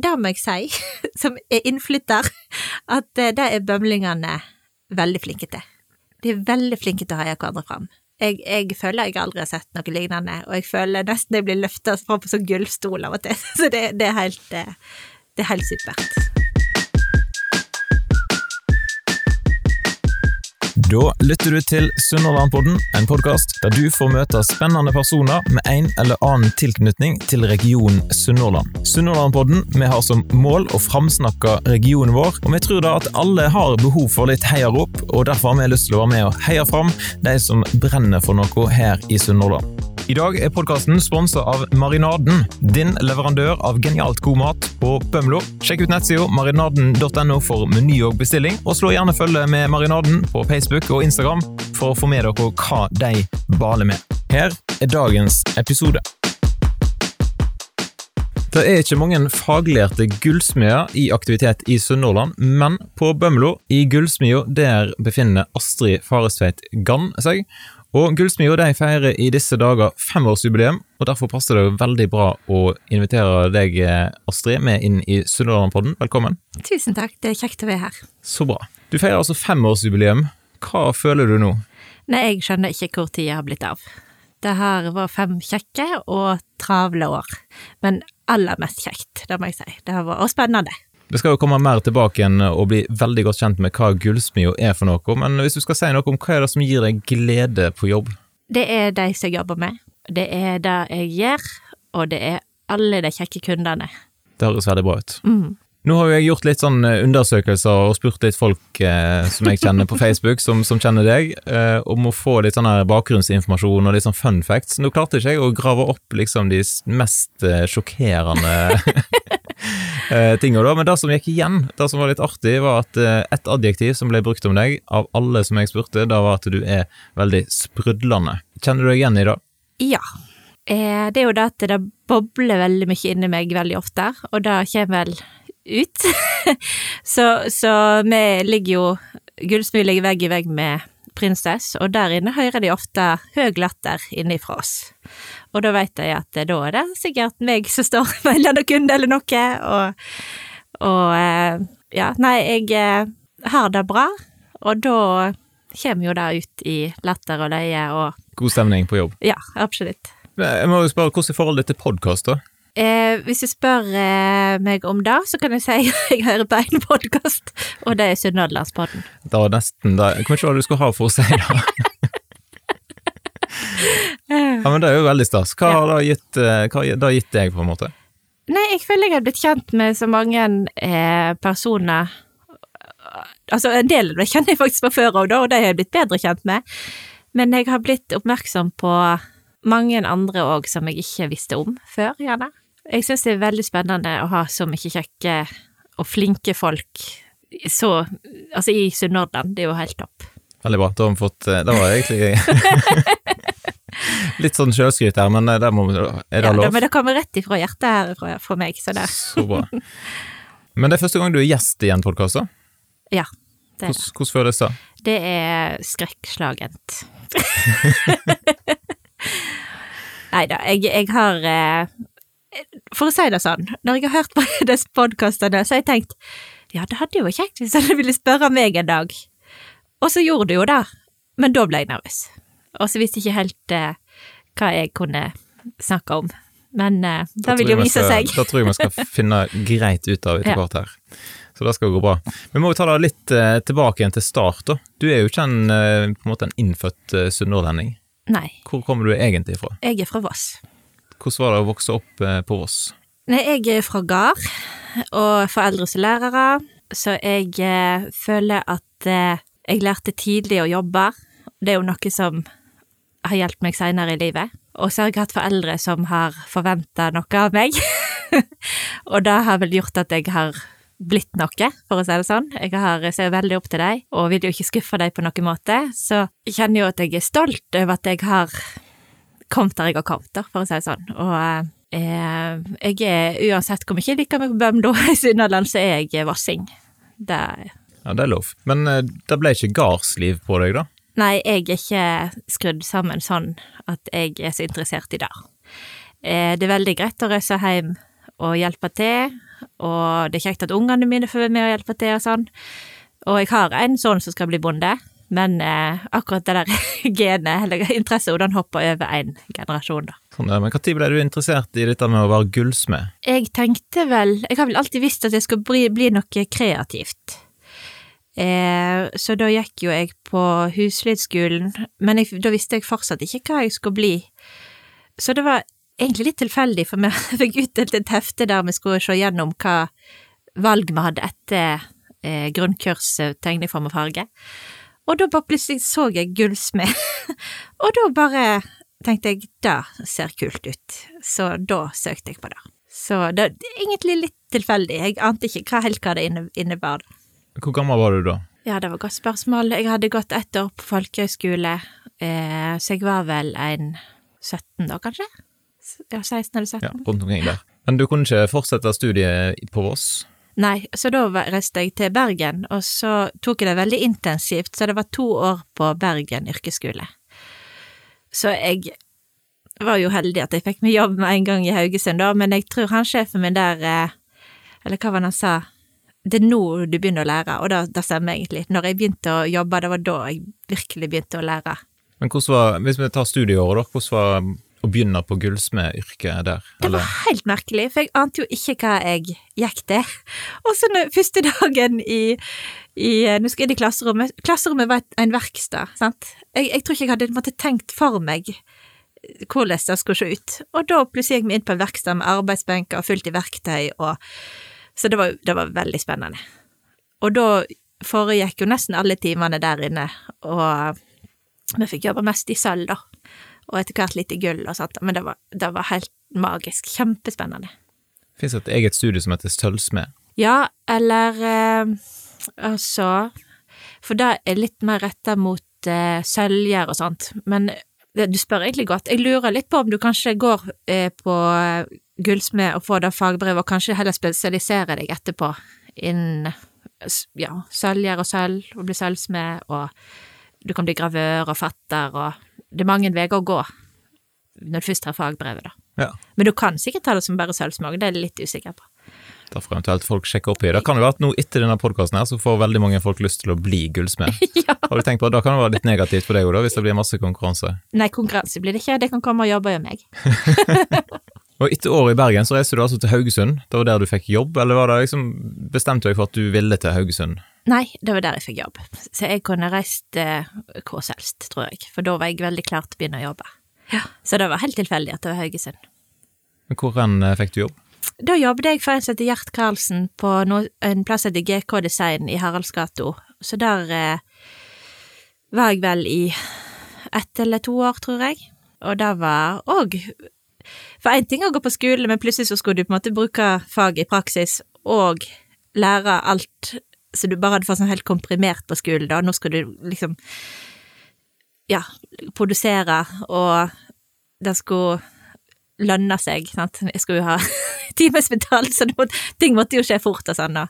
det må jeg si, som er innflytter, at eh, det er bømlingene veldig flinke til. De er veldig flinke til å heie hverandre fram. Jeg, jeg føler jeg aldri har sett noe lignende, og jeg føler nesten jeg blir løfta fram på sånn gulvstol av og til, så det, det, er helt, eh, det er helt supert. Da lytter du til Sunnhordlandpodden, en podkast der du får møte spennende personer med en eller annen tilknytning til regionen Sunnhordland. Sunnhordlandpodden vi har som mål å framsnakke regionen vår, og vi tror da at alle har behov for litt heiarop, og derfor har vi lyst til å være med og heie fram de som brenner for noe her i Sunnhordland. I dag er podkasten sponsa av Marinaden, din leverandør av genialt god mat på Bømlo. Sjekk ut nettsida marinaden.no for meny og bestilling, og slå gjerne følge med Marinaden på Facebook og Instagram for å få med dere hva de baler med. Her er dagens episode. Det er ikke mange faglærte gullsmeder i aktivitet i Sunnhordland, men på Bømlo, i gullsmia, der befinner Astrid Farestveit Gann seg. Og Gullsmia feirer i disse dager femårsjubileum, og derfor passer det veldig bra å invitere deg, Astrid, med inn i Sunnhordlandpodden. Velkommen. Tusen takk, det er kjekt å være her. Så bra. Du feirer altså femårsjubileum. Hva føler du nå? Nei, jeg skjønner ikke hvor tida har blitt av. Det har vært fem kjekke og travle år, men aller mest kjekt, det må jeg si. Det har vært spennende. Det skal jo komme mer tilbake igjen og bli veldig godt kjent med hva gullsmia er for noe, men hvis du skal si noe om hva er det som gir deg glede på jobb? Det er de som jeg jobber med, det er det jeg gjør, og det er alle de kjekke kundene. Det høres veldig bra ut. Mm. Nå har jo jeg gjort litt sånn undersøkelser og spurt litt folk eh, som jeg kjenner på Facebook, som, som kjenner deg, eh, om å få litt sånn her bakgrunnsinformasjon og litt sånn fun facts. Nå klarte ikke jeg å grave opp liksom de mest eh, sjokkerende eh, da. Men det som gikk igjen, det som var litt artig, var at eh, et adjektiv som ble brukt om deg, av alle som jeg spurte, da var at du er veldig sprudlende. Kjenner du deg igjen i det? Ja. Eh, det er jo det at det bobler veldig mye inni meg veldig ofte, og det kommer vel ut. så, så vi ligger jo Gullsmyr ligger vegg i vegg med Prinsess, og der inne hører de ofte høy latter innifra oss. Og da veit jeg at da er det sikkert meg som står mellom noen kunder eller noe, og, og ja, nei, jeg har det bra, og da kommer jo det ut i latter og leie og God stemning på jobb? Ja, absolutt. Jeg må jo spørre, hvordan er forholdet til podkast, da? Eh, hvis du spør eh, meg om det, så kan jeg si at jeg hører på en podkast, og det er Sunnhordlandspodden. Det var nesten det. Jeg kan ikke hva du skulle ha for å si det. ja, men det er jo veldig stas. Hva har det gitt, hva har det gitt deg, på en måte? Nei, jeg føler jeg har blitt kjent med så mange eh, personer Altså, en del det kjenner jeg faktisk fra før av, og det har jeg blitt bedre kjent med. Men jeg har blitt oppmerksom på mange andre òg som jeg ikke visste om før, gjerne. Jeg syns det er veldig spennende å ha så mye kjekke og flinke folk så Altså, i Sunnhordland. Det er jo helt topp. Veldig bra. Da har vi fått Det var egentlig Litt sånn sjølskryt her, men det må, er det ja, lov? men det kommer rett ifra hjertet her fra, fra meg, så det Så bra. Men det er første gang du er gjest i en podkast, da? Ja. Det er, hvordan, hvordan føles det? det er skrekkslagent. Nei da, jeg, jeg, har eh, For å si det sånn, når jeg har hørt på disse podkastene, så har jeg tenkt ja, det hadde jo vært kjekt hvis han ville spørre meg en dag. Og så gjorde du jo det, men da ble jeg nervøs. Og så visste jeg ikke helt eh, hva jeg kunne snakke om. Men uh, det vil jo vise skal, seg. Da tror jeg vi skal finne greit ut av etter hvert her. Så det skal gå bra. Vi må jo ta det litt uh, tilbake igjen til start. da. Du er jo ikke en, uh, på en, måte en innfødt uh, sunnhordlending. Nei, Hvor kommer du egentlig fra? jeg er fra Voss. Hvordan var det å vokse opp på Voss? Nei, jeg er fra gard, og foreldre som lærere, så jeg føler at jeg lærte tidlig å jobbe. Det er jo noe som har hjulpet meg seinere i livet. Og så har jeg hatt foreldre som har forventa noe av meg. og det har vel gjort at jeg har blitt noe, for å si det sånn. Jeg, har, ser veldig opp til dem, og vil jo ikke skuffe dem på noen måte. Så jeg kjenner jo at jeg er stolt over at jeg har kommet der jeg har kommet, for å si det sånn. Og eh, jeg er, uansett hvor mye jeg liker meg på Bømlo i Sunnhordland, så er jeg vassing. Det Ja, det er lov. Men eh, det ble ikke gardsliv på deg, da? Nei, jeg er ikke skrudd sammen sånn at jeg er så interessert i det. Eh, det er veldig greit å reise hjem og hjelpe til, og det er kjekt at ungene mine får være med og hjelpe til og sånn. Og jeg har en sønn som skal bli bonde, men eh, akkurat det der genet, eller interessen, den hopper over én generasjon, da. Sånn, ja, men Når ble du interessert i dette med å være gullsmed? Jeg tenkte vel Jeg har vel alltid visst at jeg skulle bli, bli noe kreativt. Eh, så da gikk jo jeg på husflidsskolen, men jeg, da visste jeg fortsatt ikke hva jeg skulle bli. Så det var egentlig litt tilfeldig, for vi fikk utdelt et hefte der vi skulle se gjennom hva valg vi hadde etter eh, grunnkurset tegneform og farge. Og da bare plutselig så jeg gullsmed, og da bare tenkte jeg det ser kult ut, så da søkte jeg på det. Så det er egentlig litt tilfeldig, jeg ante ikke hva helt hva det innebar. Hvor gammel var du da? Ja, det var et godt spørsmål. Jeg hadde gått ett år på folkehøyskole, eh, så jeg var vel en 17 da, kanskje? Ja, 16 eller 17. Ja, rundt omkring der. Men du kunne ikke fortsette studiet på Voss? Nei, så da reiste jeg til Bergen, og så tok jeg det veldig intensivt, så det var to år på Bergen yrkesskole. Så jeg var jo heldig at jeg fikk meg jobb med en gang i Haugesund, da, men jeg tror han sjefen min der, eh, eller hva var det han sa, det er nå du begynner å lære, og det stemmer egentlig. Når jeg begynte å jobbe, det var da jeg virkelig begynte å lære. Men hvordan var, hvis vi tar studieåret, da, hvordan var å begynne på gullsmedyrket der? Det var helt merkelig, for jeg ante jo ikke hva jeg gikk til. Og så første dagen i, i Nå skal jeg inn i klasserommet. Klasserommet var en verksted, sant. Jeg, jeg, tror ikke jeg hadde måtte, tenkt for meg hvordan det skulle se ut. Og da plutselig gikk vi inn på en verksted med arbeidsbenker fullt i verktøy og så det var, det var veldig spennende. Og da foregikk jo nesten alle timene der inne, og vi fikk jobbe mest i sølv, da. Og etter hvert litt i gull og sånt, men det var, det var helt magisk. Kjempespennende. Fins det et eget studie som heter sølvsmed? Ja, eller eh, altså For det er litt mer retta mot eh, sølvgjær og sånt, men det, du spør egentlig godt. Jeg lurer litt på om du kanskje går eh, på gullsmed og få det fagbrevet, og kanskje heller spesialisere deg etterpå innen ja, sølger og sølv, og bli sølvsmed, og du kan bli gravør og fatter, og det er mange veier å gå når du først har fagbrevet, da. Ja. Men du kan sikkert ta det som bare sølvsmed, det er jeg litt usikker på. Da får eventuelt folk sjekke opp i. Det kan jo være at nå etter denne podkasten her, så får veldig mange folk lyst til å bli gullsmed. ja. Har du tenkt på at Da kan det være litt negativt for deg òg, hvis det blir masse konkurranse? Nei, konkurranse blir det ikke, det kan komme og jobbe med meg. Og etter året i Bergen så reiste du altså til Haugesund. Det var der du fikk jobb, eller var det liksom bestemte du deg for at du ville til Haugesund? Nei, det var der jeg fikk jobb. Så jeg kunne reist eh, hvor som helst, tror jeg. For da var jeg veldig klar til å begynne å jobbe. Ja. Så det var helt tilfeldig at det var Haugesund. Men hvor eh, fikk du jobb? Da jobbet jeg for en som heter Gjert Karlsen på no, en plass som heter GK Design i Haraldsgata. Så der eh, var jeg vel i ett eller to år, tror jeg. Og det var òg for én ting er å gå på skole, men plutselig så skulle du på en måte bruke faget i praksis og lære alt så du bare hadde fått sånn helt komprimert på skolen, da. Nå skal du liksom ja, produsere, og det skulle lønne seg, sant. Jeg skulle jo ha timesbetalt, så måtte, ting måtte jo skje fort og sånn, da.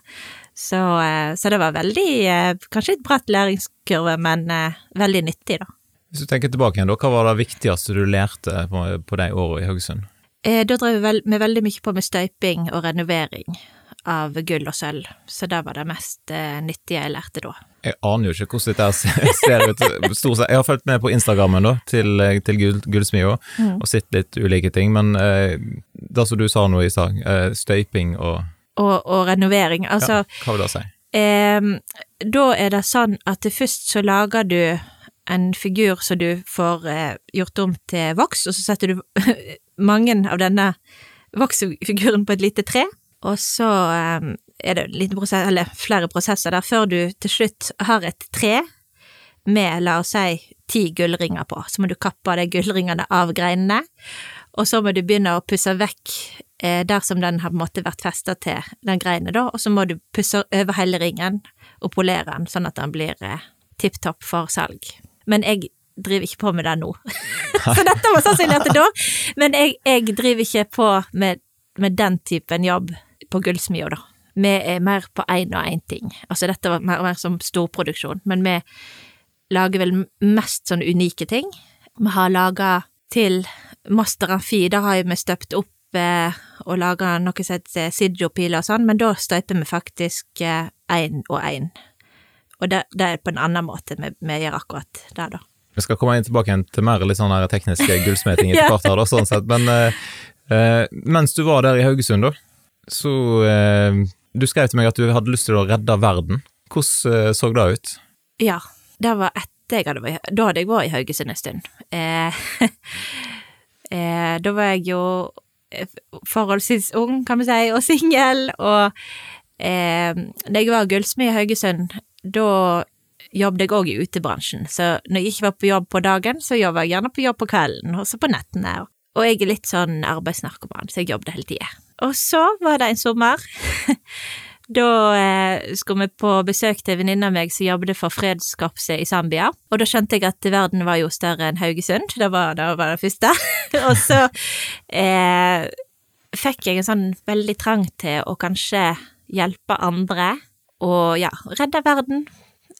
Så, eh, så, det var veldig eh, Kanskje et bratt læringskurve, men eh, veldig nyttig, da. Hvis du tenker tilbake igjen, da, hva var det viktigste du lærte på, på de årene i Haugesund? Eh, da drev vi vel, veldig mye på med støyping og renovering av gull og sølv, så det var det mest eh, nyttige jeg lærte da. Jeg aner jo ikke hvordan dette ser ut. Jeg har fulgt med på Instagrammen da, til, til Gullsmia mm. og sett litt ulike ting, men eh, det som du sa nå i stad, eh, støyping og og, og renovering, altså ja, Hva vil det si? Eh, da er det sånn at først så lager du en figur som du får eh, gjort om til voks, og så setter du mange av denne voksfiguren på et lite tre, og så eh, er det prosess, flere prosesser der, før du til slutt har et tre med, la oss si, ti gullringer på. Så må du kappe av de gullringene av greinene, og så må du begynne å pusse vekk eh, der som den har på en måte vært festa til den greinen, da, og så må du pusse over hele ringen og polere den, sånn at den blir eh, tipp topp for salg men jeg driver ikke på med det nå. så dette var sannsynlig at det da, men jeg, jeg driver ikke på med, med, den typen jobb på gullsmia, da. Vi er mer på én og én ting. Altså, dette var mer, mer som storproduksjon, men vi lager vel mest sånne unike ting. Vi har laga til Master Amfi, da har vi støpt opp støype og laga noe som heter Sidjo-piler og sånn, men da støyper vi faktisk én og én. Og det, det, er på en annen måte vi, vi gjør akkurat det, da. Vi skal komme inn tilbake igjen til mer litt sånn her tekniske gullsmeting etter hvert her, da, sånn sett. Men eh, mens du var der i Haugesund, da, så eh, Du skrev til meg at du hadde lyst til å redde verden. Hvordan eh, så det ut? Ja, det var etter jeg hadde vært Da hadde jeg vært i Haugesund en stund. Eh, eh, da var jeg jo forholdsvis ung, kan vi si, og singel, og eh, da jeg var gullsmed i Haugesund, da jobbet jeg òg i utebransjen, så når jeg ikke var på jobb på dagen, så jobba jeg gjerne på jobb på kvelden, også på nettene. Og jeg er litt sånn arbeidsnarkoman, så jeg jobbet hele tida. Og så var det en sommer. da eh, skulle vi på besøk til en venninne av meg som jobbet for fredskorpset i Zambia. Og da skjønte jeg at verden var jo større enn Haugesund. Det var det, var det første. og så eh, fikk jeg en sånn veldig trang til å kanskje hjelpe andre og ja, redde verden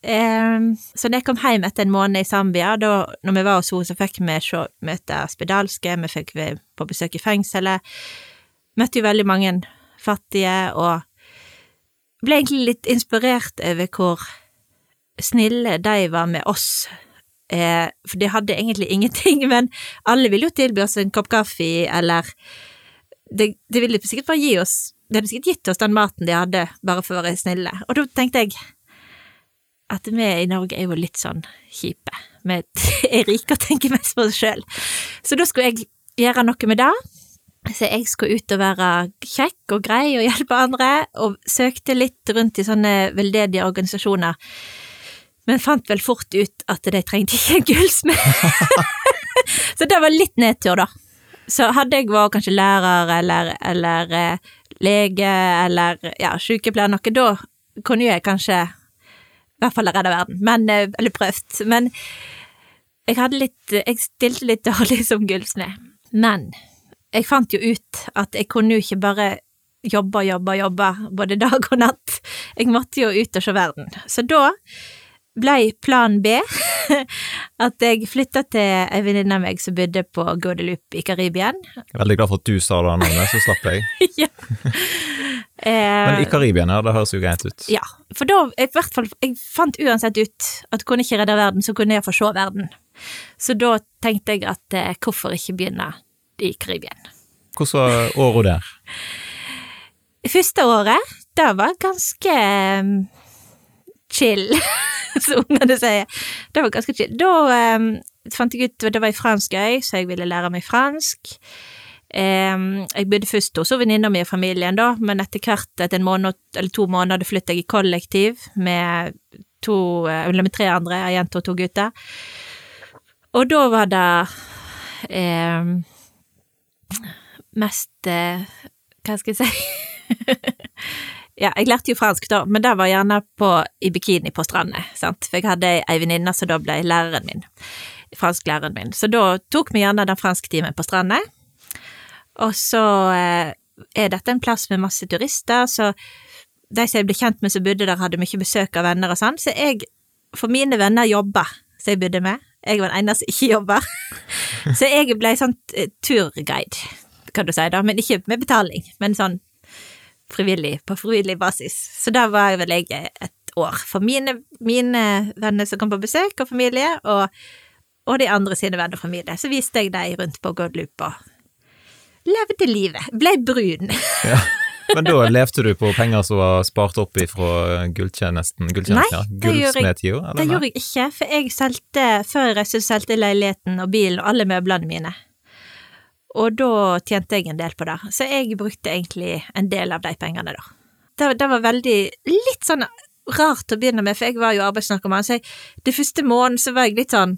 så da jeg kom hjem etter en måned i Zambia, da når vi var hos henne, så fikk vi se, møte spedalske, vi fikk være på besøk i fengselet. Møtte jo veldig mange fattige, og ble egentlig litt inspirert over hvor snille de var med oss. Eh, for de hadde egentlig ingenting, men alle ville jo tilby oss en kopp kaffe, eller de, de ville sikkert bare gi oss De hadde sikkert gitt oss den maten de hadde, bare for å være snille. Og da tenkte jeg at vi i Norge er jo litt sånn kjipe. Vi er rike og tenker mest på oss sjøl. Så da skulle jeg gjøre noe med det. Så jeg skulle ut og være kjekk og grei og hjelpe andre, og søkte litt rundt i sånne veldedige organisasjoner. Men fant vel fort ut at de trengte ikke en gullsmed. så det var litt nedtur, da. Så hadde jeg vært kanskje lærer eller, eller eh, lege eller ja, sykepleier noe, da kunne jeg kanskje i hvert fall redda verden, men, eh, eller prøvd. Men jeg hadde litt Jeg stilte litt dårlig som gullsmed. Men jeg fant jo ut at jeg kunne jo ikke bare jobbe, jobbe, jobbe både dag og natt. Jeg måtte jo ut og se verden. Så da ble plan B at jeg flytta til ei venninne av meg som bodde på Guadeloupe i Karibien. Veldig glad for at du sa det navnet, så slapp jeg. ja. Men i Karibien, ja, det høres jo greit ut. Ja, for da, i hvert fall, jeg fant uansett ut at kunne ikke redde verden, så kunne jeg få se verden. Så da tenkte jeg at eh, hvorfor ikke begynne i Karibien. Hvordan var året der? Første året, det var ganske um, chill, som ungene sier. Det var ganske chill. Da um, fant jeg ut det var ei fransk øy, så jeg ville lære meg fransk. Um, jeg bodde først hos venninna mi og familien, da, men etter hvert, etter en måned eller to måneder, flyttet jeg i kollektiv med to, eller med tre andre, ei jente og to gutter. Og da var det um, mest uh, Hva skal jeg si Ja, jeg lærte jo fransk da, men det var gjerne på, i bikini på stranda, sant, for jeg hadde ei venninne som da ble læreren min, fransklæreren min, så da tok vi gjerne den fransktimen på stranda. Og så eh, er dette en plass med masse turister, så de som jeg ble kjent med som bodde der, hadde mye besøk av venner og sånn, så jeg, for mine venner jobba, som jeg bodde med, jeg var den eneste som ikke jobba, så jeg ble sånn eh, turguide, kan du si da, men ikke med betaling, men sånn frivillig, på frivillig basis. Så da var jeg vel jeg et år for mine, mine venner som kom på besøk, og familie, og, og de andre sine venner og familie. Så viste jeg dem rundt på Guadeloupe og levde livet. Ble brun. ja. Men da levde du på penger som var spart opp fra gulltjenesten? Nei, ja. det, gjorde jeg, det gjorde jeg ikke, for jeg solgte, før jeg reiste, solgte leiligheten og bilen og alle møblene mine. Og da tjente jeg en del på det, så jeg brukte egentlig en del av de pengene, da. Det, det var veldig litt sånn rart å begynne med, for jeg var jo arbeidsnarkoman, så jeg, det første måneden så var jeg litt sånn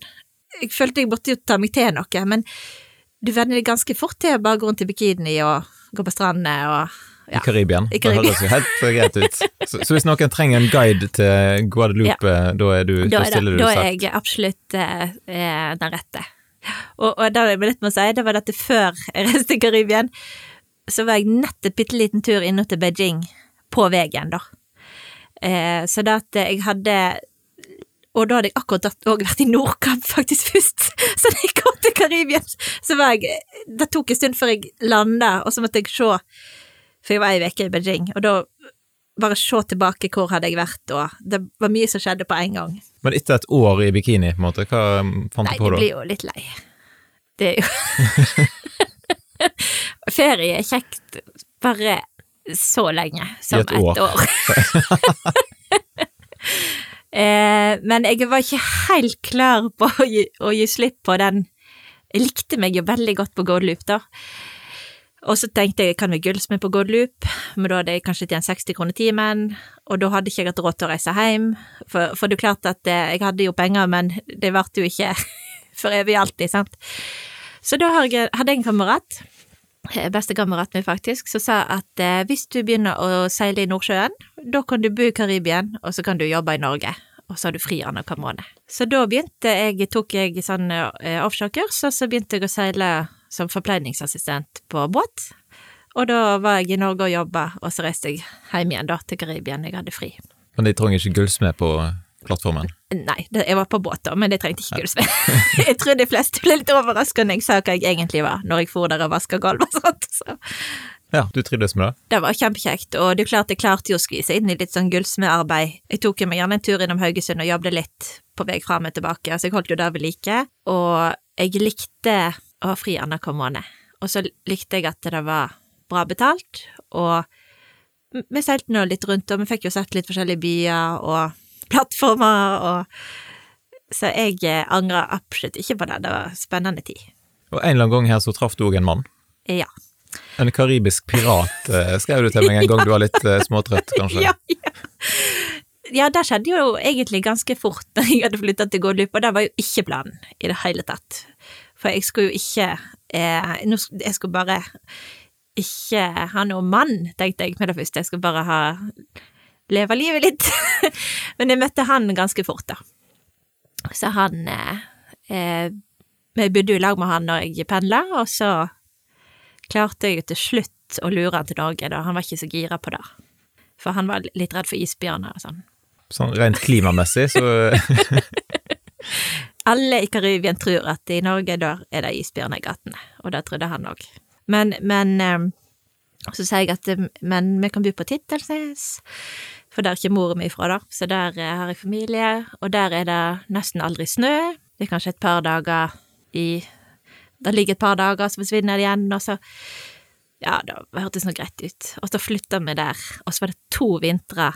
Jeg følte jeg måtte jo ta meg til noe, men du venner deg ganske fort til å bare gå rundt i bikini og gå på strandene og ja. I Karibien. Det høres jo helt greit ut. Så, så, hvis noen trenger en guide til Guadeloupe, ja. da, er du, da, da stiller du Da er jeg absolutt eh, eh, den rette. Og, og det jeg litt med å si, det var at før jeg reiste til Karibien, så var jeg nett et bitte liten tur innom til Beijing på veien, da. Eh, så det at jeg hadde Og da hadde jeg akkurat òg vært i Nordkapp faktisk først, så da jeg kom til Karibia, så var jeg Det tok en stund før jeg landa, og så måtte jeg se, for jeg var ei uke i Beijing, og da bare se tilbake hvor hadde jeg vært, da. det var mye som skjedde på en gang. Men etter et år i bikini, på en måte, hva fant Nei, du på da? Nei, du blir jo litt lei. Det er jo Ferie er kjekt bare så lenge som I et et år. år. eh, men jeg var ikke helt klar på å gi, å gi slipp på den Jeg likte meg jo veldig godt på Goldloop, da. Og så tenkte jeg kan vi gullsmed på Godloop, men da hadde jeg kanskje tjent 60 kroner timen, og da hadde ikke jeg hatt råd til å reise hjem, for, for det er klart at eh, jeg hadde jo penger, men det varte jo ikke for evig alltid, sant. Så da hadde jeg en kamerat, eh, bestekameraten min faktisk, som sa at eh, hvis du begynner å seile i Nordsjøen, da kan du bo i Karibien, og så kan du jobbe i Norge, og så har du fri annenhver måned. Så da begynte jeg, tok jeg sånn offshorekurs, og så begynte jeg å seile som forpleiningsassistent på båt. Og da var jeg i Norge og jobba, og så reiste jeg hjem igjen da til Karibien, jeg hadde fri. Men de trenger ikke gullsmed på plattformen? Nei, jeg var på båt da, men jeg trengte ikke gullsmed. jeg tror de fleste ble litt overraska når jeg sa hva jeg egentlig var, når jeg for der og vaska gulv og sånt. Så Ja, du trivdes med det? det var kjempekjekt, og det klarte, jeg klarte jo å skvise inn i litt sånn gullsmedarbeid. Jeg tok meg gjerne en tur innom Haugesund og jobbet litt på vei fram og tilbake, så jeg holdt jo der ved like, og jeg likte å ha fri annenhver måned. Og så likte jeg at det var bra betalt, og vi seilte nå litt rundt, og vi fikk jo sett litt forskjellige byer og plattformer, og så jeg eh, angrer absolutt ikke på det, det var spennende tid. Og en eller annen gang her så traff du òg en mann. Ja. En karibisk pirat, eh, skrev du til meg en gang du var litt eh, småtrøtt, kanskje? Ja, ja. ja, det skjedde jo egentlig ganske fort når jeg hadde flytta til Gårdlyp, og det var jo ikke planen i det hele tatt. For jeg skulle jo ikke eh, Jeg skulle bare ikke ha noen mann, tenkte jeg med det første. Jeg skulle bare ha leve livet litt. Men jeg møtte han ganske fort, da. Så han eh, eh, Vi bodde jo i lag med han når jeg pendla, og så klarte jeg jo til slutt å lure han til Norge, da. Han var ikke så gira på det. For han var litt redd for isbjørner og sånn. Sånn rent klimamessig, så Alle i Karibien tror at i Norge der er det isbjørner i gatene, og det trodde han òg. Men, men eh, så sier jeg at eh, men vi kan bo på Tittelsnes, for der er ikke mora mi fra, da, så der eh, har jeg familie, og der er det nesten aldri snø. Det er kanskje et par dager i Det ligger et par dager, så forsvinner det igjen, og så Ja, det hørtes nå greit ut. Og så flytta vi der, og så var det to vintre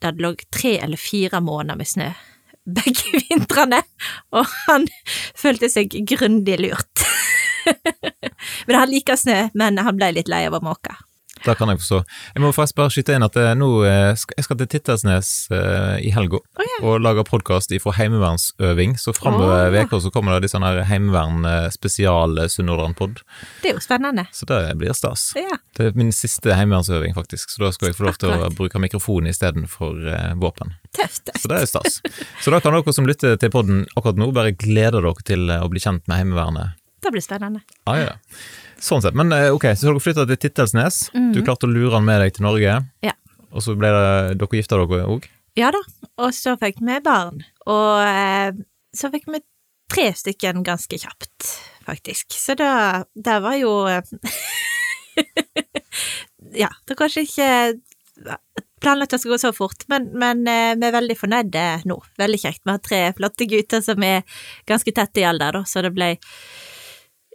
der det lå tre eller fire måneder med snø. Begge vintrene, og han følte seg grundig lurt. men han liker snø, men han ble litt lei av å måke. Det kan jeg forstå. Jeg må faktisk bare skyte inn at eh, nå eh, jeg skal til Tittersnes eh, i helga oh, yeah. og lage podkast ifra heimevernsøving, så framover Å. veka så kommer det litt sånn her heimevern spesial eh, Sunnhordland-pod, Det er jo spennende. så det blir stas. Yeah. Det er min siste heimevernsøving, faktisk, så da skal jeg få lov til å bruke mikrofon istedenfor våpen. Tøft. Så det er stas. Så da kan dere som lytter til podden akkurat nå, bare glede dere til å bli kjent med Heimevernet. Det blir spennende. Ah, ja. Sånn sett. Men eh, ok, så dere flytta til Tittelsnes. Du klarte å lure han med deg til Norge. Ja. Og så ble det dere gifta dere òg? Ja da, og så fikk vi barn. Og eh, så fikk vi tre stykken ganske kjapt, faktisk. Så da, det var jo eh, Ja, det er kanskje ikke planlagt at det skal gå så fort, men, men eh, vi er veldig fornøyde nå. Veldig kjekt. Vi har tre flotte gutter som er ganske tette i alder, da, så det ble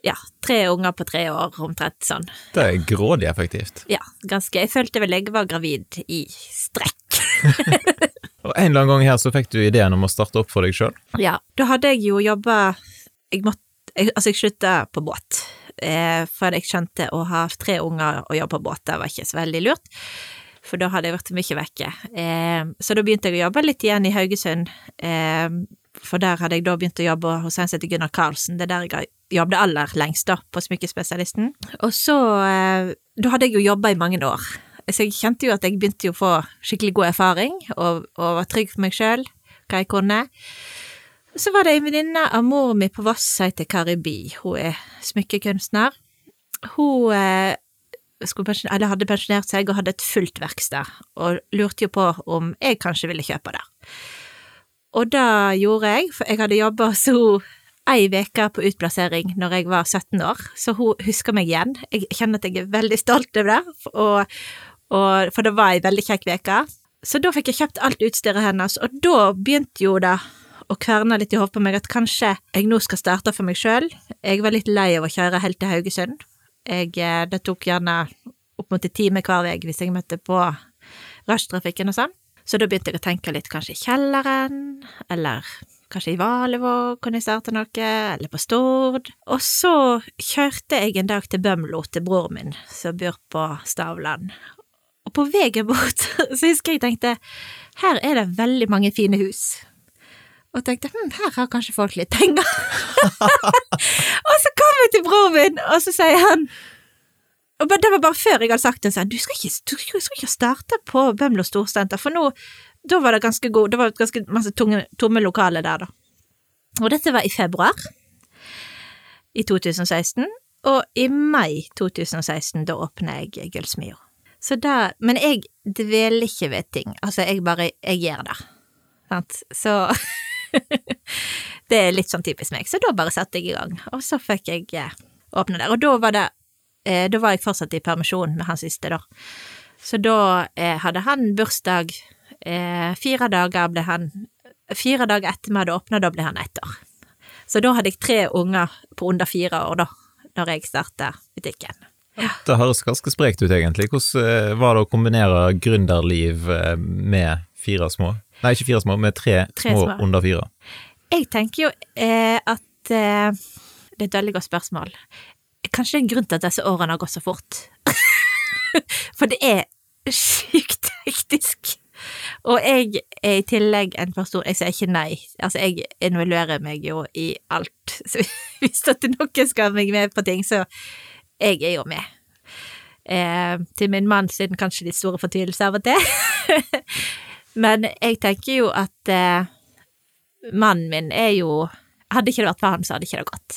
ja, tre unger på tre år, omtrent sånn. Det er grådig effektivt. Ja, ganske. Jeg følte vel jeg var gravid i strekk. Og en eller annen gang her så fikk du ideen om å starte opp for deg sjøl. Ja, da hadde jeg jo jobba Jeg måtte jeg, Altså, jeg slutta på båt, eh, for jeg skjønte å ha tre unger og jobbe på båt, det var ikke så veldig lurt. For da hadde jeg vært mye vekke. Eh, så da begynte jeg å jobbe litt igjen i Haugesund. Eh, for der hadde jeg da begynt å jobbe hos en som heter Gunnar Karlsen. Det er der jeg jobbet aller lengst, da, på Smykkespesialisten. Og så eh, Da hadde jeg jo jobba i mange år. Så jeg kjente jo at jeg begynte å få skikkelig god erfaring, og, og var trygg for meg sjøl, hva jeg kunne. Så var det ei venninne av mor mi på Voss som heter Kari. Hun er smykkekunstner. Hun eh, hadde pensjonert seg og hadde et fullt verksted, og lurte jo på om jeg kanskje ville kjøpe det. Og det gjorde jeg, for jeg hadde jobba så ei uke på utplassering når jeg var 17 år, så hun husker meg igjen. Jeg kjenner at jeg er veldig stolt over det, og, og, for det var ei veldig kjekk uke. Så da fikk jeg kjøpt alt utstyret hennes, og da begynte jo det å kverne litt i hodet på meg at kanskje jeg nå skal starte for meg sjøl. Jeg var litt lei av å kjøre helt til Haugesund. Jeg, eh, det tok gjerne opp mot en time hver vei hvis jeg møtte på rushtrafikken og sånn. Så da begynte jeg å tenke litt kanskje i kjelleren, eller kanskje i Valevåg kunne jeg starte noe, eller på Stord. Og så kjørte jeg en dag til Bømlo til bror min, som bor på Stavland. Og på veien bort så husker jeg tenkte her er det veldig mange fine hus. Og tenkte hm, her har kanskje folk litt penger. og så kom jeg til bror min, og så sier han og Det var bare før jeg hadde sagt en sånn du skal ikke, du skal ikke starte på Bømlo Storsenter, for nå da var det ganske god, det var ganske masse tunge, tomme lokaler der, da. Og dette var i februar i 2016, og i mai 2016 da åpner jeg Gullsmia. Så da, men jeg dveler ikke ved ting, altså jeg bare, jeg gjør det, sant, så det er litt sånn typisk meg, så da bare satte jeg i gang, og så fikk jeg eh, åpne der, og da var det, eh, da var jeg fortsatt i permisjon med han siste, da, så da eh, hadde han bursdag, eh, fire dager ble han, fire dager etter vi hadde åpna, da ble han ett år. Så da hadde jeg tre unger på under fire år, da, når jeg starta butikken. Det høres ganske sprekt ut, egentlig. Hvordan eh, var det å kombinere gründerliv eh, med fire små? Nei, ikke fire små, med tre, tre små, små, under fire. Jeg tenker jo eh, at eh, Det er et veldig godt spørsmål. Kanskje det er en grunn til at disse årene har gått så fort. For det er sykt hektisk. Og jeg er i tillegg en person Jeg sier ikke nei. Altså, jeg involverer meg jo i alt. Så hvis er noen skal ha meg med på ting, så jeg er jo med. Eh, til min mann siden kanskje litt store fortvilelse av og til. Men jeg tenker jo at eh, mannen min er jo Hadde ikke det vært for han, så hadde ikke det gått.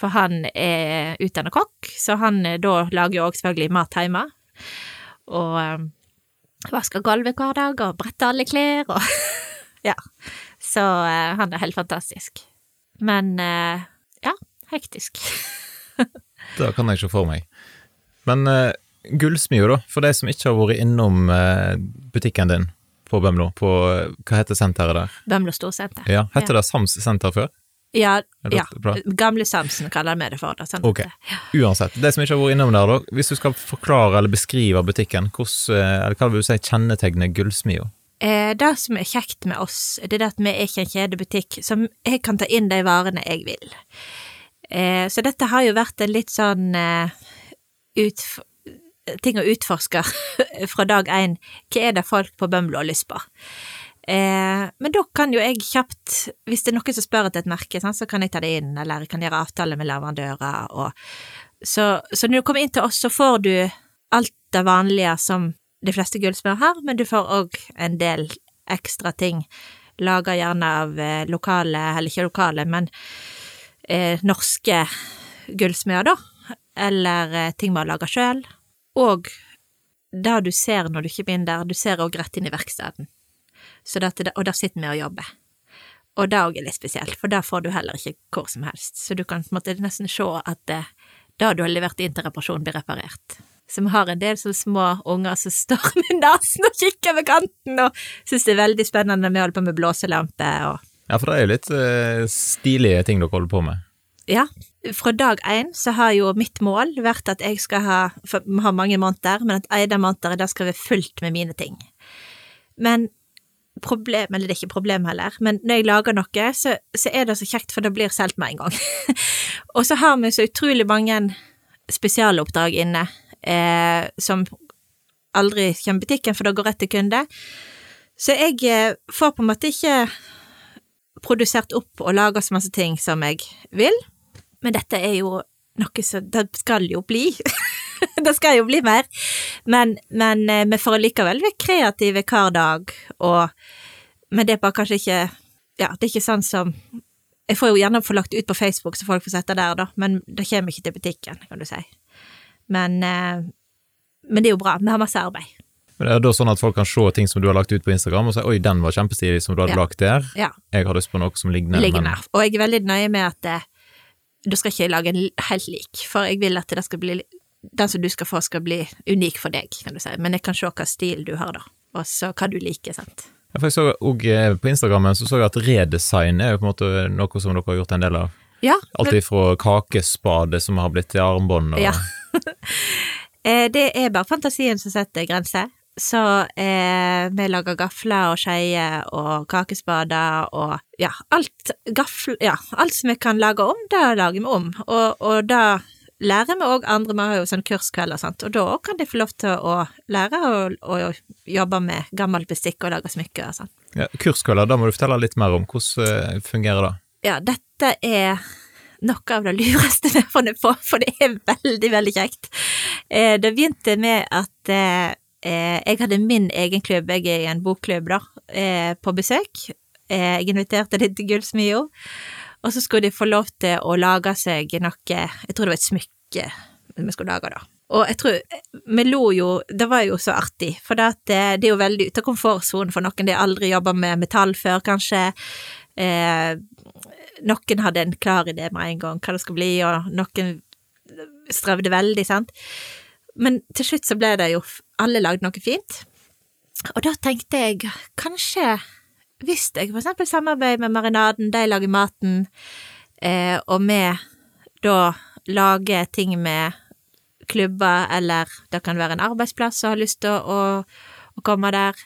For han er utdannet kokk, så han eh, da lager jo òg selvfølgelig mat hjemme. Og eh, vasker gulvet hver dag og bretter alle klær og Ja. Så eh, han er helt fantastisk. Men eh, ja, hektisk. Det kan jeg ikke for meg. Men uh, gullsmia, da, for de som ikke har vært innom uh, butikken din på Bømlo, på hva heter senteret der? Bømlo Storsenter. Ja, Heter ja. det Sams senter før? Ja, ja. Gamle Samsen kaller vi det for. Det, sånn ok, Uansett, det som ikke har vært innom der, da, hvis du skal forklare eller beskrive butikken, hvordan, eh, hva vil du si kjennetegner gullsmia? Eh, det som er kjekt med oss, det er at vi er ikke en kjedebutikk, så jeg kan ta inn de varene jeg vil. Eh, så dette har jo vært en litt sånn eh, utf ting å utforske fra dag én. Hva er det folk på Bømlo har lyst på? Eh, men da kan jo jeg kjapt, hvis det er noen som spør etter et merke, så kan jeg ta det inn, eller jeg kan gjøre avtale med leverandører, og så, så når du kommer inn til oss, så får du alt det vanlige som de fleste gullsmeder har, men du får òg en del ekstra ting. Laga gjerne av eh, lokale, eller ikke lokale, men eh, norske gullsmeder, da, eller eh, ting man lager sjøl, og det du ser når du ikke inn der, du ser òg rett inn i verkstedet, og der sitter vi og jobber. Og det òg er litt spesielt, for der får du heller ikke hvor som helst, så du kan på en måte nesten se at det, det du har levert inn til reparasjon, blir reparert. Så vi har en del sånne små unger som står med nesen og kikker ved kanten og syns det er veldig spennende når vi holder på med blåselampe og ja, for det er jo litt uh, stilige ting dere holder på med. Ja. Fra dag én så har jo mitt mål vært at jeg skal ha For vi har mange måneder, men at en av månedene skal være fullt med mine ting. Men problem, eller det er ikke problem heller, men når jeg lager noe, så, så er det så kjekt, for det blir solgt med en gang. og så har vi så utrolig mange spesialoppdrag inne, eh, som aldri kommer i butikken, for det går rett til kunde. Så jeg eh, får på en måte ikke produsert opp og laga så masse ting som jeg vil, men dette er jo noe som Det skal jo bli. det skal jo bli mer. Men, men eh, vi får likevel være kreative hver dag, og Men det er bare kanskje ikke Ja, det er ikke sånn som Jeg får jo gjerne få lagt ut på Facebook, så folk får sette der, da, men det kommer ikke til butikken, kan du si. Men, eh, men det er jo bra. Vi har masse arbeid. Men det er da sånn at folk kan se ting som du har lagt ut på Instagram, og si 'oi, den var kjempestilig som du hadde Ja. lagt der'. Ja. Jeg har lyst på noe som ligner. ligger men- Og jeg er veldig nøye med at da skal ikke lage en helt lik, for jeg vil at bli den som du skal få, skal bli unik for deg, kan du si. Men jeg kan se hva stil du har, da, og så hva du liker, sant. Ja, for jeg så og, eh, På Instagrammen så så jeg at redesign er jo på en måte noe som dere har gjort en del av. Ja, Alt ifra kakespade som har blitt til armbånd og Ja. Eh, det er bare fantasien som setter grenser. Så eh, vi lager gafler og skeier og kakespader og ja, alt gaffel, ja, alt som vi kan lage om, det lager vi om. Og, og da lærer vi òg andre, vi har jo sånn kurskveld og sånt, og da kan de få lov til å lære å, jobbe med gammelt bestikk og lage smykker og sånn. ja, Kurskvelder, da må du fortelle litt mer om. Hvordan det fungerer det? Ja, dette er noe av det lureste vi har funnet på, for det er veldig, veldig kjekt. Eh, det begynte med at eh, eh, jeg hadde min egen klubb, jeg er i en bokklubb, da, eh, på besøk. Eh, jeg inviterte dem til Gullsmia, og så skulle de få lov til å lage seg noe, jeg tror det var et smykke vi skulle lage, da. Og jeg tror, vi lo jo, det var jo så artig, for det, det er jo veldig ute av komfortsonen for noen, de har aldri jobba med metall før, kanskje. Eh, noen hadde en klar idé med en gang hva det skulle bli, og noen strevde veldig, sant. Men til slutt så ble det jo Alle lagd noe fint. Og da tenkte jeg kanskje hvis jeg for eksempel samarbeider med Marinaden, de lager maten, eh, og vi da lager ting med klubber, eller det kan være en arbeidsplass som har lyst til å, å, å komme der,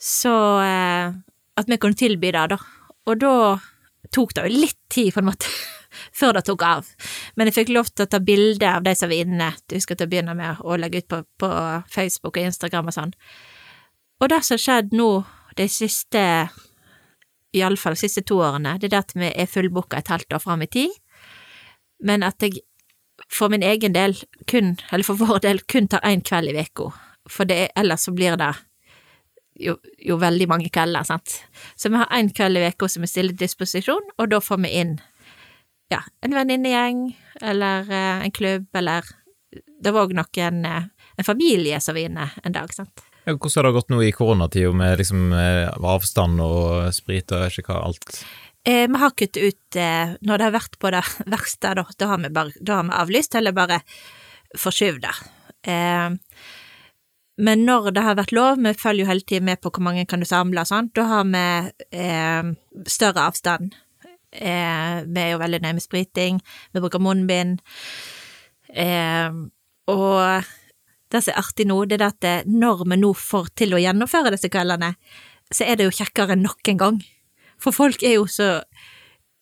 så eh, at vi kunne tilby det, da. Og da tok det jo litt tid, på en måte, før det tok av. Men jeg fikk lov til å ta bilde av de som var inne, du husker til å begynne med å legge ut på, på Facebook og Instagram og sånn. Og det som har skjedd nå de siste, iallfall de siste to årene, det er at vi er fullbooka et halvt år fram i tid, men at jeg for min egen del kun, eller for vår del, kun tar én kveld i uka, for det, ellers så blir det jo, jo veldig mange kvelder, sant. Så vi har én kveld i uka som vi stiller til disposisjon, og da får vi inn ja, en venninnegjeng, eller eh, en klubb, eller det var òg noen, eh, en familie som var inne en dag, sant. Hvordan har det gått nå i koronatida med liksom eh, avstand og sprit og ikke hva alt? Eh, vi har kuttet ut eh, Når det har vært på det verste, da, da har vi bare da har vi avlyst, eller bare forskyvd det. Eh, men når det har vært lov, vi følger jo hele tiden med på hvor mange kan du samle og sånn, da har vi eh, større avstand. Eh, vi er jo veldig nøye med spriting, vi bruker munnbind. Eh, og det som er artig nå, det er at eh, når vi nå får til å gjennomføre disse kveldene, så er det jo kjekkere enn noen gang. For folk er jo så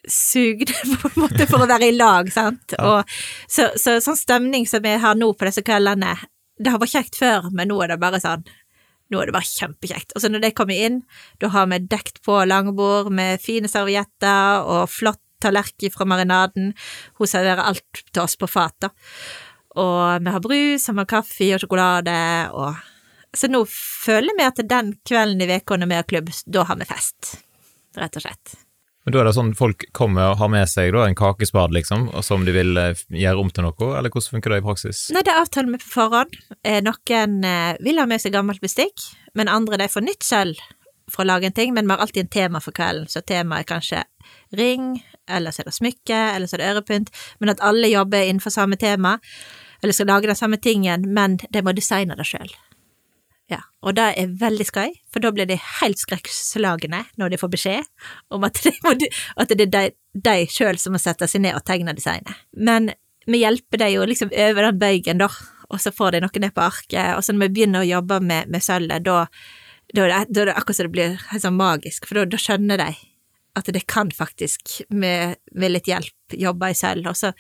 sugne på en måte for å være i lag, sant. Ja. Og så, så sånn stemning som vi har nå på disse kveldene, det har vært kjekt før, men nå er det bare sånn nå er det bare kjempekjekt. Og så når det kommer inn, da har vi dekt på langbord med fine servietter og flott tallerken fra marinaden. Hun serverer alt til oss på fat. Og vi har brus, vi har kaffe og sjokolade, og Så nå føler vi at den kvelden i uka når vi har klubb, da har vi fest. Rett og slett. Men da er det sånn folk kommer og har med seg da en kakespade, liksom, som de vil eh, gjøre om til noe, eller hvordan funker det i praksis? Nei, det avtaler vi på forhånd. Eh, Noen eh, vil ha med seg gammelt bestikk, men andre de får nytt selv for å lage en ting, men vi har alltid en tema for kvelden, så temaet er kanskje ring, eller så er det smykke, eller så er det ørepynt, men at alle jobber innenfor samme tema, eller skal lage den samme tingen, men de må designe det sjøl. Ja, og det er veldig skøy, for da blir de helt skrekkslagne når de får beskjed om at, de at det er de, de sjøl som må sette seg ned og tegne designet. Men vi hjelper dem jo liksom over den bøygen, da, og så får de noe ned på arket, og så når vi begynner å jobbe med, med sølvet, da, da, da, da er det akkurat som det blir helt sånn magisk, for da skjønner de at det kan faktisk, med, med litt hjelp, jobbe i sølv, og så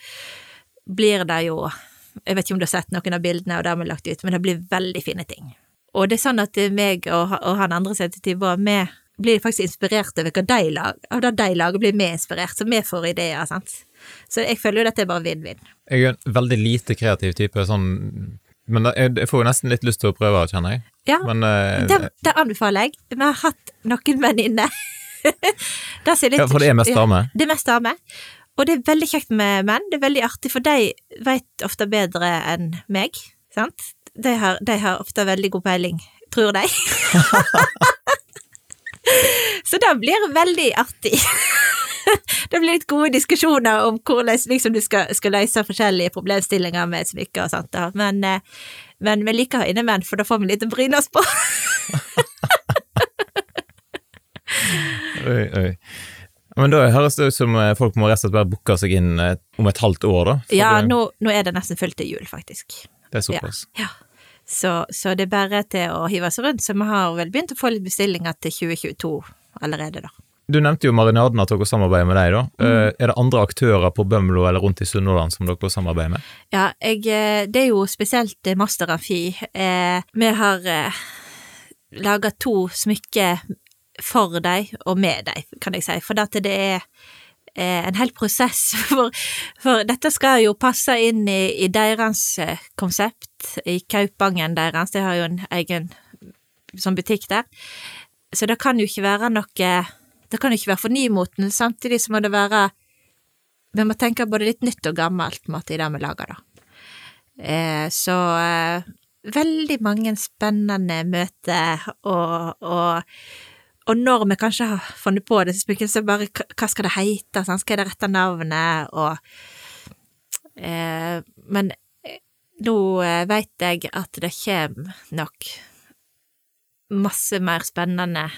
blir det jo Jeg vet ikke om du har sett noen av bildene og det har vi lagt ut, men det blir veldig fine ting. Og det er sånn at meg og, og han andre heter Tibor, vi blir faktisk inspirert over hva de lager, og da de lager, blir vi inspirert, så vi får ideer, sant. Så jeg føler jo dette er bare vinn-vinn. Jeg er en veldig lite kreativ type, sånn Men jeg får jo nesten litt lyst til å prøve, kjenner jeg. Ja, Men uh, det, det anbefaler jeg. Vi har hatt noen venninner. Det litt- ja, for det er mest Ja. Det er mest damer. Og det er veldig kjekt med menn. Det er veldig artig, for de vet ofte bedre enn meg, sant. De har, de har ofte veldig god peiling, tror de. Så det blir veldig artig. det blir litt gode diskusjoner om hvordan liksom, du skal, skal, løse forskjellige problemstillinger med smykker og sånt. Da. Men, eh, men vi liker å ha innemenn, for da får vi litt å bryne oss på. oi, oi. Men da høres det ut som eh, folk må rett og slett bare booke seg inn eh, om et halvt år, da? Ja, nå, nå, er det nesten fullt til jul, faktisk. Det er såpass. Ja, ja. Så, så, det er bare til å hive seg rundt, så vi har vel begynt å få litt bestillinger til 2022 allerede, da. Du nevnte jo Marinaden, at dere samarbeider med deg, da. Mm. Eh, er det andre aktører på Bømlo eller rundt i Sunnhordland som dere samarbeider med? Ja, jeg, det er jo spesielt Master Amfi. Vi har laga to smykker for deg og med deg, kan jeg si, for at det er eh, en hel prosess, for, for, dette skal jo passe inn i, i deres eh, konsept, i Kaupangen deres, de har jo en egen sånn butikk der, så det kan jo ikke være noe Det kan jo ikke være for nymoten, samtidig så må det være Vi må tenke både litt nytt og gammelt måte, i det vi lager, da. Eh, så eh, veldig mange spennende møter og, og og når vi kanskje har funnet på det, så bare hva skal det hete, sånn, skal det rette navnet, og eh, Men eh, nå eh, veit jeg at det kommer nok masse mer spennende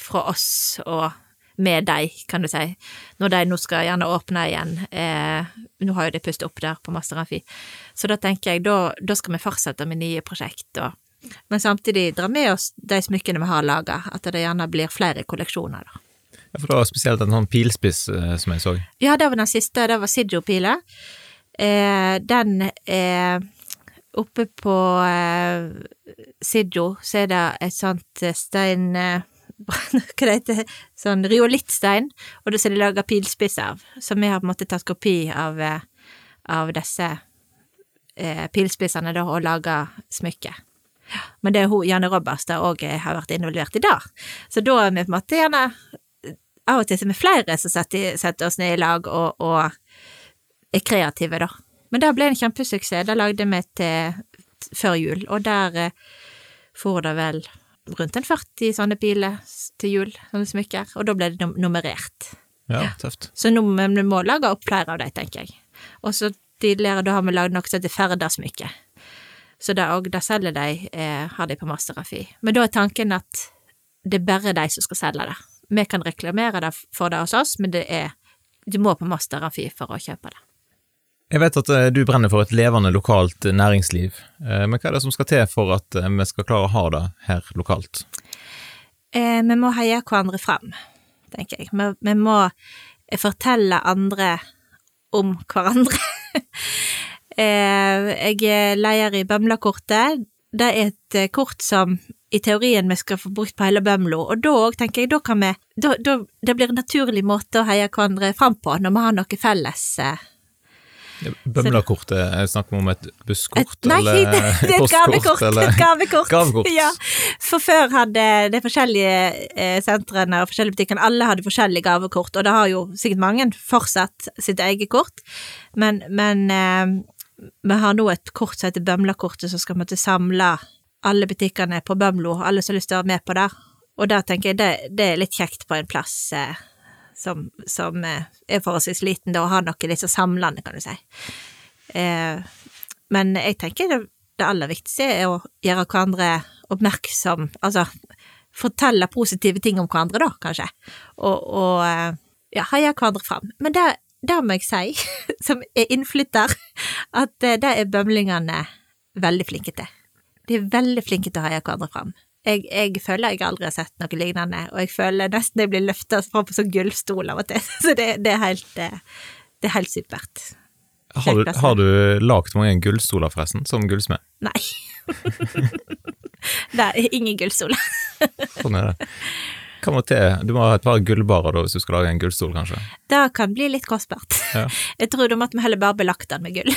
fra oss og med deg, kan du si, når de nå skal gjerne åpne igjen. Eh, nå har jo de pustet opp der på Master Amfi, så da tenker jeg da, da skal vi fortsette med nye prosjekt. og men samtidig dra med oss de smykkene vi har laga, at det gjerne blir flere kolleksjoner, da. Ja, for det var spesielt en sånn pilspiss eh, som jeg så. Ja, det var den siste, det var Sidjo-pila. Eh, den er Oppe på eh, Sidjo så er det et sånt eh, stein eh, Hva det heter Sånn riolittstein, og det er de lager pilspiss av. Så vi har på en måte tatt kopi av, eh, av disse eh, pilspissene da, og laga smykke. Men det er hun Janne Robbers der òg har vært involvert i dag. Så da er vi på en måte gjerne Av og til er vi flere som setter, setter oss ned i lag og, og, er kreative, da. Men det ble en kjempesuksess. Det lagde vi til før jul, og der eh, får det vel rundt en 40 sånne piler til jul, sånne smykker, og da ble det nummerert. Ja, tøft. Så nå må vi lage opp flere av dem, tenker jeg. Og så tidligere da har vi lagd noe som heter Ferda-smykke. Så det òg, det selger de, eh, har de på Masterafi. Men da er tanken at det er bare de som skal selge det. Vi kan reklamere det for det hos oss, men det er, du må på Masterafi for å kjøpe det. Jeg vet at eh, du brenner for et levende lokalt næringsliv, eh, men hva er det som skal til for at eh, vi skal klare å ha det her lokalt? Eh, vi må heie hverandre fram, tenker jeg. Vi, vi må fortelle andre om hverandre. Eh, jeg er leder i Bømlakortet. Det er et eh, kort som i teorien vi skal få brukt på hele Bømlo, og da òg tenker jeg da kan vi da, da, Det blir en naturlig måte å heie hverandre fram på, når vi har noe felles. Eh. Bømlakortet, er snakk om et busskort et, nei, eller det, det er et gavekort. Eller? Gavekort. gavekort. Ja. For før hadde de forskjellige sentrene og forskjellige butikkene, alle hadde forskjellige gavekort, og det har jo sikkert mange fortsatt sitt eget kort, men, men vi har nå et kort som heter Bømlakortet, som skal måtte samle alle butikkene på Bømlo, alle som har lyst til å være med på det. Og da tenker jeg det, det er litt kjekt på en plass eh, som, som eh, er forholdsvis liten, da, å ha noe litt så samlende, kan du si. Eh, men jeg tenker det, det, aller viktigste er å gjøre hverandre oppmerksom, altså fortelle positive ting om hverandre, da, kanskje, og, og eh, ja, heie hverandre fram. Men det det må jeg si, som er innflytter, at eh, det er bømlingene veldig flinke til. De er veldig flinke til å heie hverandre fram. Jeg, jeg, føler jeg aldri har sett noe lignende, og jeg føler nesten jeg blir løfta fram på sånn gullstol av og til, så det, det, er helt, eh, det er helt supert. Har du, har du lagd mange gullstoler, forresten, som gullsmed? Nei. det er ingen gullstoler. sånn er det. Hva må til? Du må ha et par gullbarer da, hvis du skal lage en gullstol, kanskje? Det kan bli litt kostbart. Ja. Jeg tror da måtte vi heller bare belagt den med gull.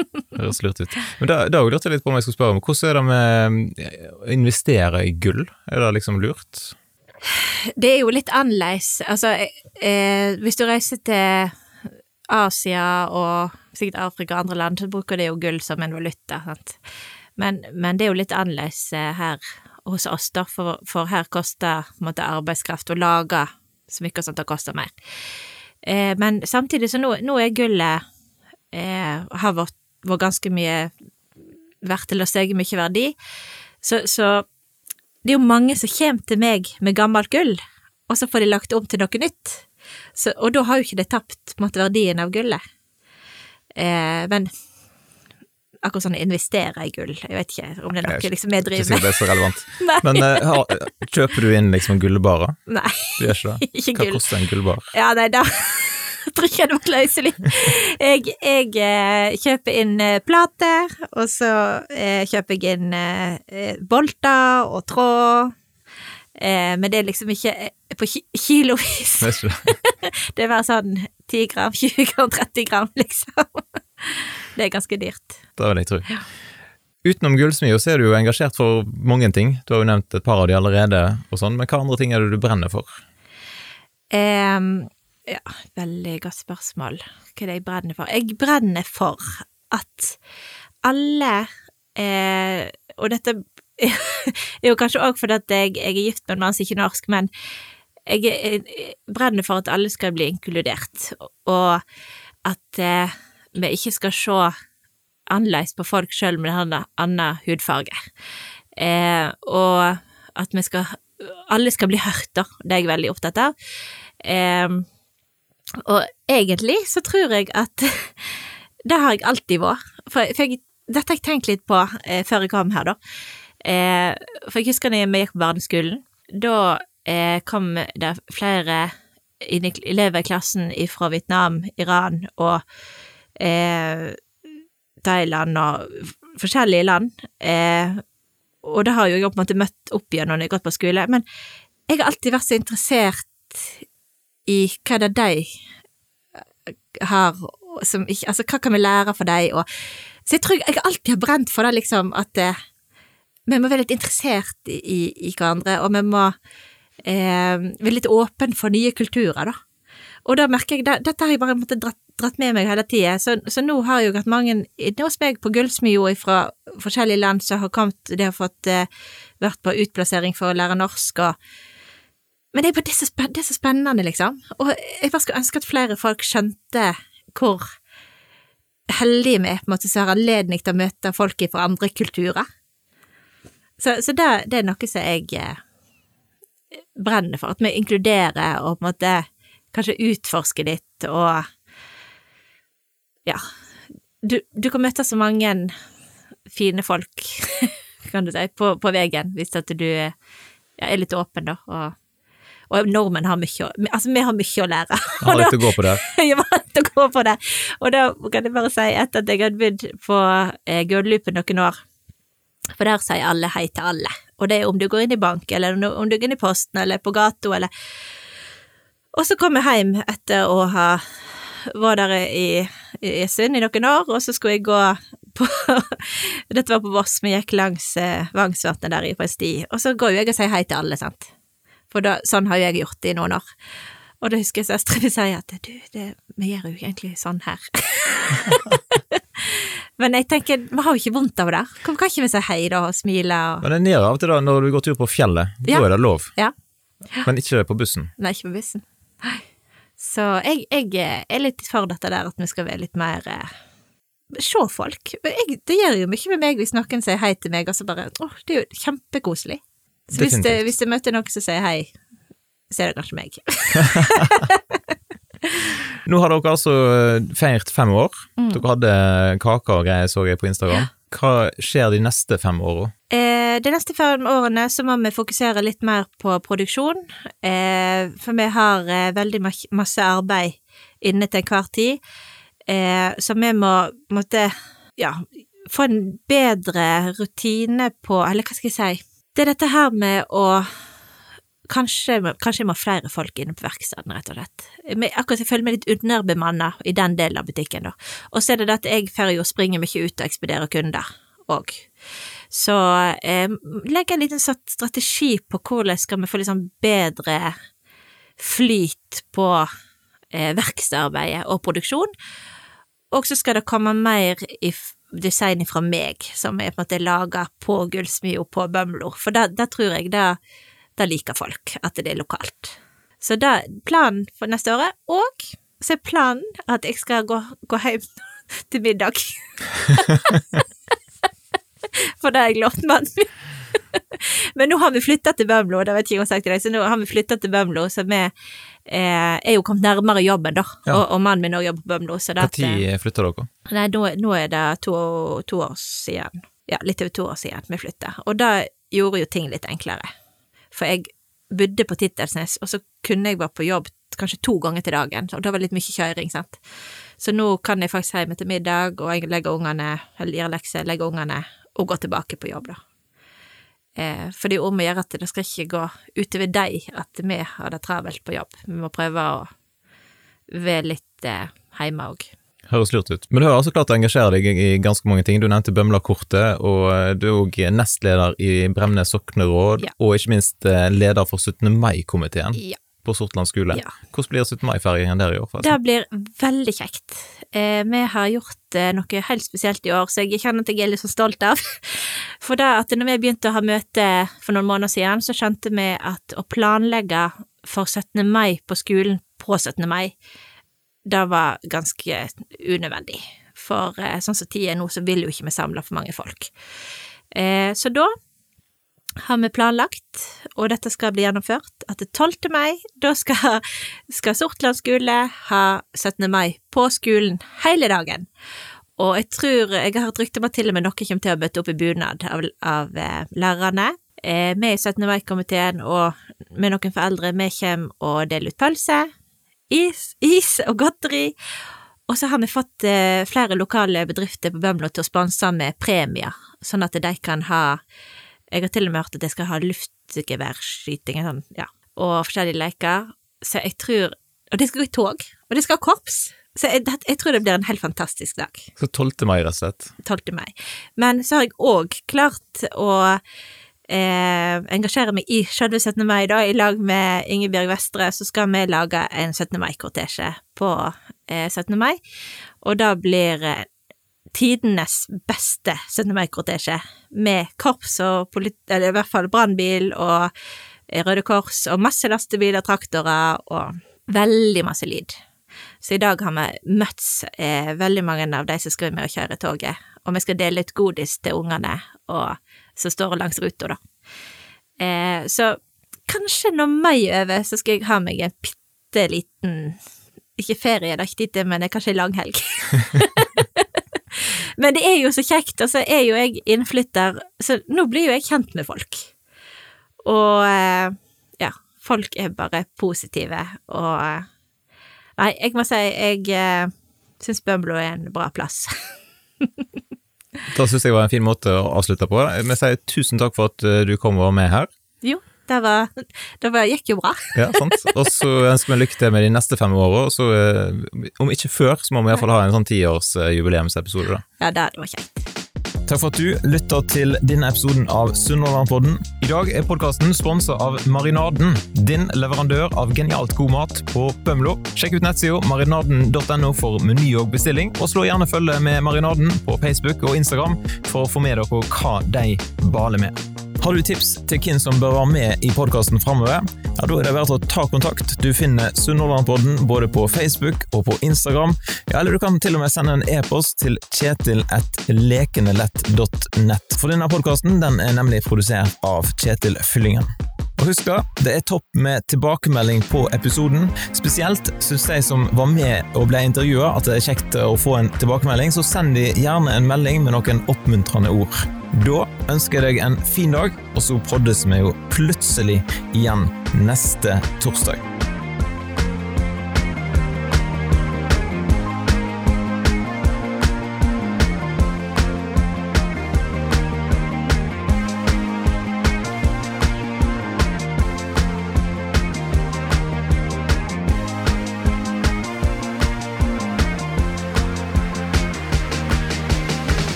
det høres lurt ut. Men da, da lurte jeg litt på om jeg skulle spørre om hvordan er det med å investere i gull? Er det liksom lurt? Det er jo litt annerledes. Altså, eh, hvis du reiser til Asia og sikkert Afrika og andre land, så bruker de jo gull som en valuta. Sant? Men, men det er jo litt annerledes eh, her hos oss, da, for, for her koster måte, arbeidskraft å lage smykker sånt, det koster mer. Eh, men samtidig så nå, nå er gullet eh, har vært, vært ganske mye verdt til å stege mye verdi, så, så det er jo mange som kommer til meg med gammelt gull, og så får de lagt om til noe nytt. Så, og da har jo ikke de tapt måte, verdien av gullet. Eh, men akkurat sånn investere i gull, jeg vet ikke om det er noe Jeg er liksom, jeg Ikke driver sikkert med. det er så relevant. Men uh, har, kjøper du inn liksom gullbarer? nei, Du gjør ikke det? ikke Hva gull. koster en gullbar? Ja, nei, da tror ikke det var løselig. Jeg, jeg eh, kjøper inn plater, plate, og så eh, kjøper jeg inn eh, eh, bolter og tråd. Eh, men det er liksom ikke eh, på ki kilovis. Ikke det. Det er bare sånn 10 gram, 20 gram, 30 gram, liksom. Det er ganske dyrt. Det vil jeg tro. Utenom gullsmia så er du jo engasjert for mange ting. Du har jo nevnt et par av de allerede, og sånn, men hva andre ting er det du brenner for? Um, ja, veldig godt spørsmål. Hva er det jeg brenner for? Jeg brenner for at alle eh, Og dette er jo kanskje òg fordi at jeg, jeg er gift med en mann som ikke er norsk, men jeg, jeg brenner for at alle skal bli inkludert, og at eh, vi ikke skal se annerledes på folk sjøl med en annen hudfarge. Eh, og at vi skal Alle skal bli hørt, da. Det er jeg veldig opptatt av. Eh, og egentlig så tror jeg at Det har jeg alltid vært. For, for jeg, dette har jeg tenkt litt på eh, før jeg kom her, da. Eh, for jeg husker da vi gikk på barneskolen. Da eh, kom det flere elever i klassen fra Vietnam, Iran og eh, Thailand og forskjellige land. Eh, og det har jo jeg på en måte møtt opp igjen når jeg har gått på skole. Men jeg har alltid vært så interessert i hva det er de har som ikke Altså, hva kan vi lære for dem, og Så jeg tror jeg, jeg alltid har brent for det, liksom, at eh, vi må være litt interessert i, i, hverandre, og vi må eh, være litt åpne for nye kulturer, da. Og da merker jeg, det, dette har jeg bare måttet dratt, dratt med meg hele tida, så, så nå har jeg jo hatt mange inne hos meg på Gullsmia fra forskjellige land som har kommet, de har fått eh, vært på utplassering for å lære norsk og Men det er det så, det er så spennende, liksom. Og jeg bare skulle ønske at flere folk skjønte hvor heldige vi er på en måte som har anledning til å møte folk fra andre kulturer. Så, så det, det er noe som jeg eh, brenner for, at vi inkluderer og på en måte kanskje utforsker litt og ja. Du, du kan møte så mange fine folk, kan du si, på, på veien, hvis at du ja, er litt åpen, da, og, og nordmenn har mye Altså, vi har mye å lære. Har litt å gå på det. jeg vant til å gå på det. Og da kan jeg bare si, etter at jeg hadde bodd på eh, Guadalupe noen år, for der sier alle hei til alle. Og det er om du går inn i bank, eller om du- går inn i posten, eller på gata, eller Og så kom jeg hjem etter å ha vært der i, i Sund i noen år, og så skulle jeg gå på Dette var på Voss, vi gikk langs eh, Vangsvatnet der i på en sti, og så går jo jeg og sier hei til alle, sant. For da, sånn har jo jeg gjort det i noen år. Og da husker jeg søsteren min sier at du, det, vi gjør jo egentlig sånn her. Men jeg tenker, vi har jo ikke vondt av det. Kan ikke vi si hei da og smile og Men det er nede av og til da, når du går tur på fjellet, Ja. da er det lov. Ja. Men ikke på bussen. Nei, ikke på bussen. Nei. Så jeg, jeg er litt for dette der at vi skal være litt mer eh, Se folk. Jeg, det gjør jo mye med meg hvis noen sier hei til meg, og så bare Åh, det er jo kjempekoselig. Så hvis, det, hvis jeg møter noen som sier hei, så er det kanskje meg. Nå har dere altså eh, feiret fem år. Mm. Dere hadde kake og greier, så jeg på Instagram. Hva skjer de neste fem åra? Eh, de neste fem årene så må vi fokusere litt mer på produksjon, eh, for vi har eh, veldig masse arbeid inne til enhver tid, eh, så vi må måtte ja, få en bedre rutine på, eller hva skal jeg si, det er dette her med å Kanskje, kanskje jeg må ha flere folk inne på verkstedet, rett og slett. Men akkurat jeg føler meg litt underbemanna i den delen av butikken, da. Og så er det det at jeg får jo springe mye ut og ekspedere kunder òg. Så eh, legg en liten strategi på hvordan skal vi få liksom bedre flyt på eh, verkstedarbeidet og produksjon. Og så skal det komme mer i design fra meg, som er på en måte laga på Gullsmia på Bømlo, for da, da tror jeg da, da liker folk, at det er lokalt. Så da planen for neste året, og så er planen at jeg skal gå, gå hjem til middag. for det har jeg lovt mannen min. Men nå har vi flytta til Bømlo, det vet ikke jeg om jeg har sagt til deg, så nå har vi flytta til Bømlo, så vi eh, er jo kommet nærmere jobben, da. Ja. Og, og mannen min òg jobber på Bømlo. Så det at, eh, Når flytta dere? Nei, nå, nå er det to, to år siden. Ja, litt over to år siden vi flytta. Og da gjorde jo ting litt enklere. For jeg bodde på Tittelsnes, og så kunne jeg være på jobb kanskje to ganger til dagen, og da var det litt mye kjøring, sant. Så nå kan jeg faktisk hjem etter middag, og jeg legger ungene, eller gjør lekser, legger ungene, og går tilbake på jobb, da. Eh, for det er jo om å gjøre at det skal ikke gå utover deg at vi har det travelt på jobb. Vi må prøve å være litt eh, hjemme òg. Høres lurt ut. Men du har altså klart å engasjere deg i ganske mange ting. Du nevnte Bømla-kortet, og eh, du er òg nestleder i Bremnes sokneråd, Ja. og ikke minst eh, leder for 17. mai-komiteen Ja. på Sortland skole. Ja. Hvordan blir 17. mai-feiringen der i år? Det blir veldig kjekt. Eh, vi har gjort eh, noe helt spesielt i år, så jeg kjenner at jeg er litt så stolt av. For da at når vi begynte å ha møte for noen måneder siden, så skjønte vi at å planlegge for 17. mai på skolen på 17. mai, det var ganske unødvendig. For eh, sånn som tida er nå, så vil jo ikke vi samle for mange folk. Eh, så da har vi planlagt, og dette skal bli gjennomført, at det 12. mai, da skal, skal Sortland skole ha 17. mai på skolen hele dagen. Og jeg tror, jeg har hørt rykte om at til og med noen kommer til å møte opp i bunad av, av eh, lærerne. Vi i 17. mai-komiteen og med noen foreldre, vi kommer og deler ut pølse, is, is og godteri. Og så har vi fått eh, flere lokale bedrifter på Bømlo til å sponse med premier, sånn at de kan ha Jeg har til og med hørt at de skal ha luftgeværskyting sånn, ja, og forskjellige leker. Så jeg tror Og de skal gå i tog, og de skal ha korps. Så jeg, jeg tror det blir en helt fantastisk dag. Så 12. mai, rett og slett. 12. mai. Men så har jeg òg klart å eh, engasjere meg i selve 17. mai, da. I lag med Ingebjørg Vestre så skal vi lage en 17. mai-kortesje på eh, 17. mai. Og da blir eh, tidenes beste 17. mai-kortesje med korps og polit... Eller i hvert fall brannbil og eh, Røde Kors og masse lastebiler, traktorer og veldig masse lyd. Så i dag har vi møtt eh, veldig mange av de som skal være med og kjøre toget, og vi skal dele ut godis til ungene og, som står langs ruta, da. Eh, så kanskje når mai er over, så skal jeg ha meg en bitte liten Ikke ferie, det er ikke til, men det er kanskje en lang helg. men det er jo så kjekt, og så er jo jeg innflytter, så nå blir jo jeg kjent med folk. Og eh, ja, folk er bare positive, og eh, Nei, jeg må si jeg eh, syns Bømlo er en bra plass. Da syns jeg var en fin måte å avslutte på. Vi sier tusen takk for at eh, du kom og var med her. jo, det, var, det var, gikk jo bra. Ja, sant? Og så ønsker vi lykke til med de neste fem åra. Så eh, om ikke før, så må vi iallfall ha en sånn tiårsjubileumsepisode, da. Ja, det, det var kjekt. Takk for at du lytter til denne episoden av Sunnhordlandpodden. I dag er podkasten sponsa av Marinaden, din leverandør av genialt god mat på Bømlo. Sjekk ut nettsida marinaden.no for meny og bestilling, og slå gjerne følge med Marinaden på Facebook og Instagram for å få med dere hva de baler med. Har du tips til hvem som bør være med i podkasten framover? Ja, da er det verdt å ta kontakt. Du finner Sunnhordlandpodden både på Facebook og på Instagram. Ja, eller du kan til og med sende en e-post til kjetil.lekenelett.nett. For denne podkasten den er nemlig produsert av Kjetil Fyllingen. Og husk da, det er topp med tilbakemelding på episoden. Spesielt syns jeg som var med og ble intervjua at det er kjekt å få en tilbakemelding, så send de gjerne en melding med noen oppmuntrende ord. Da ønsker jeg deg en fin dag, og så poddes vi jo plutselig igjen neste torsdag.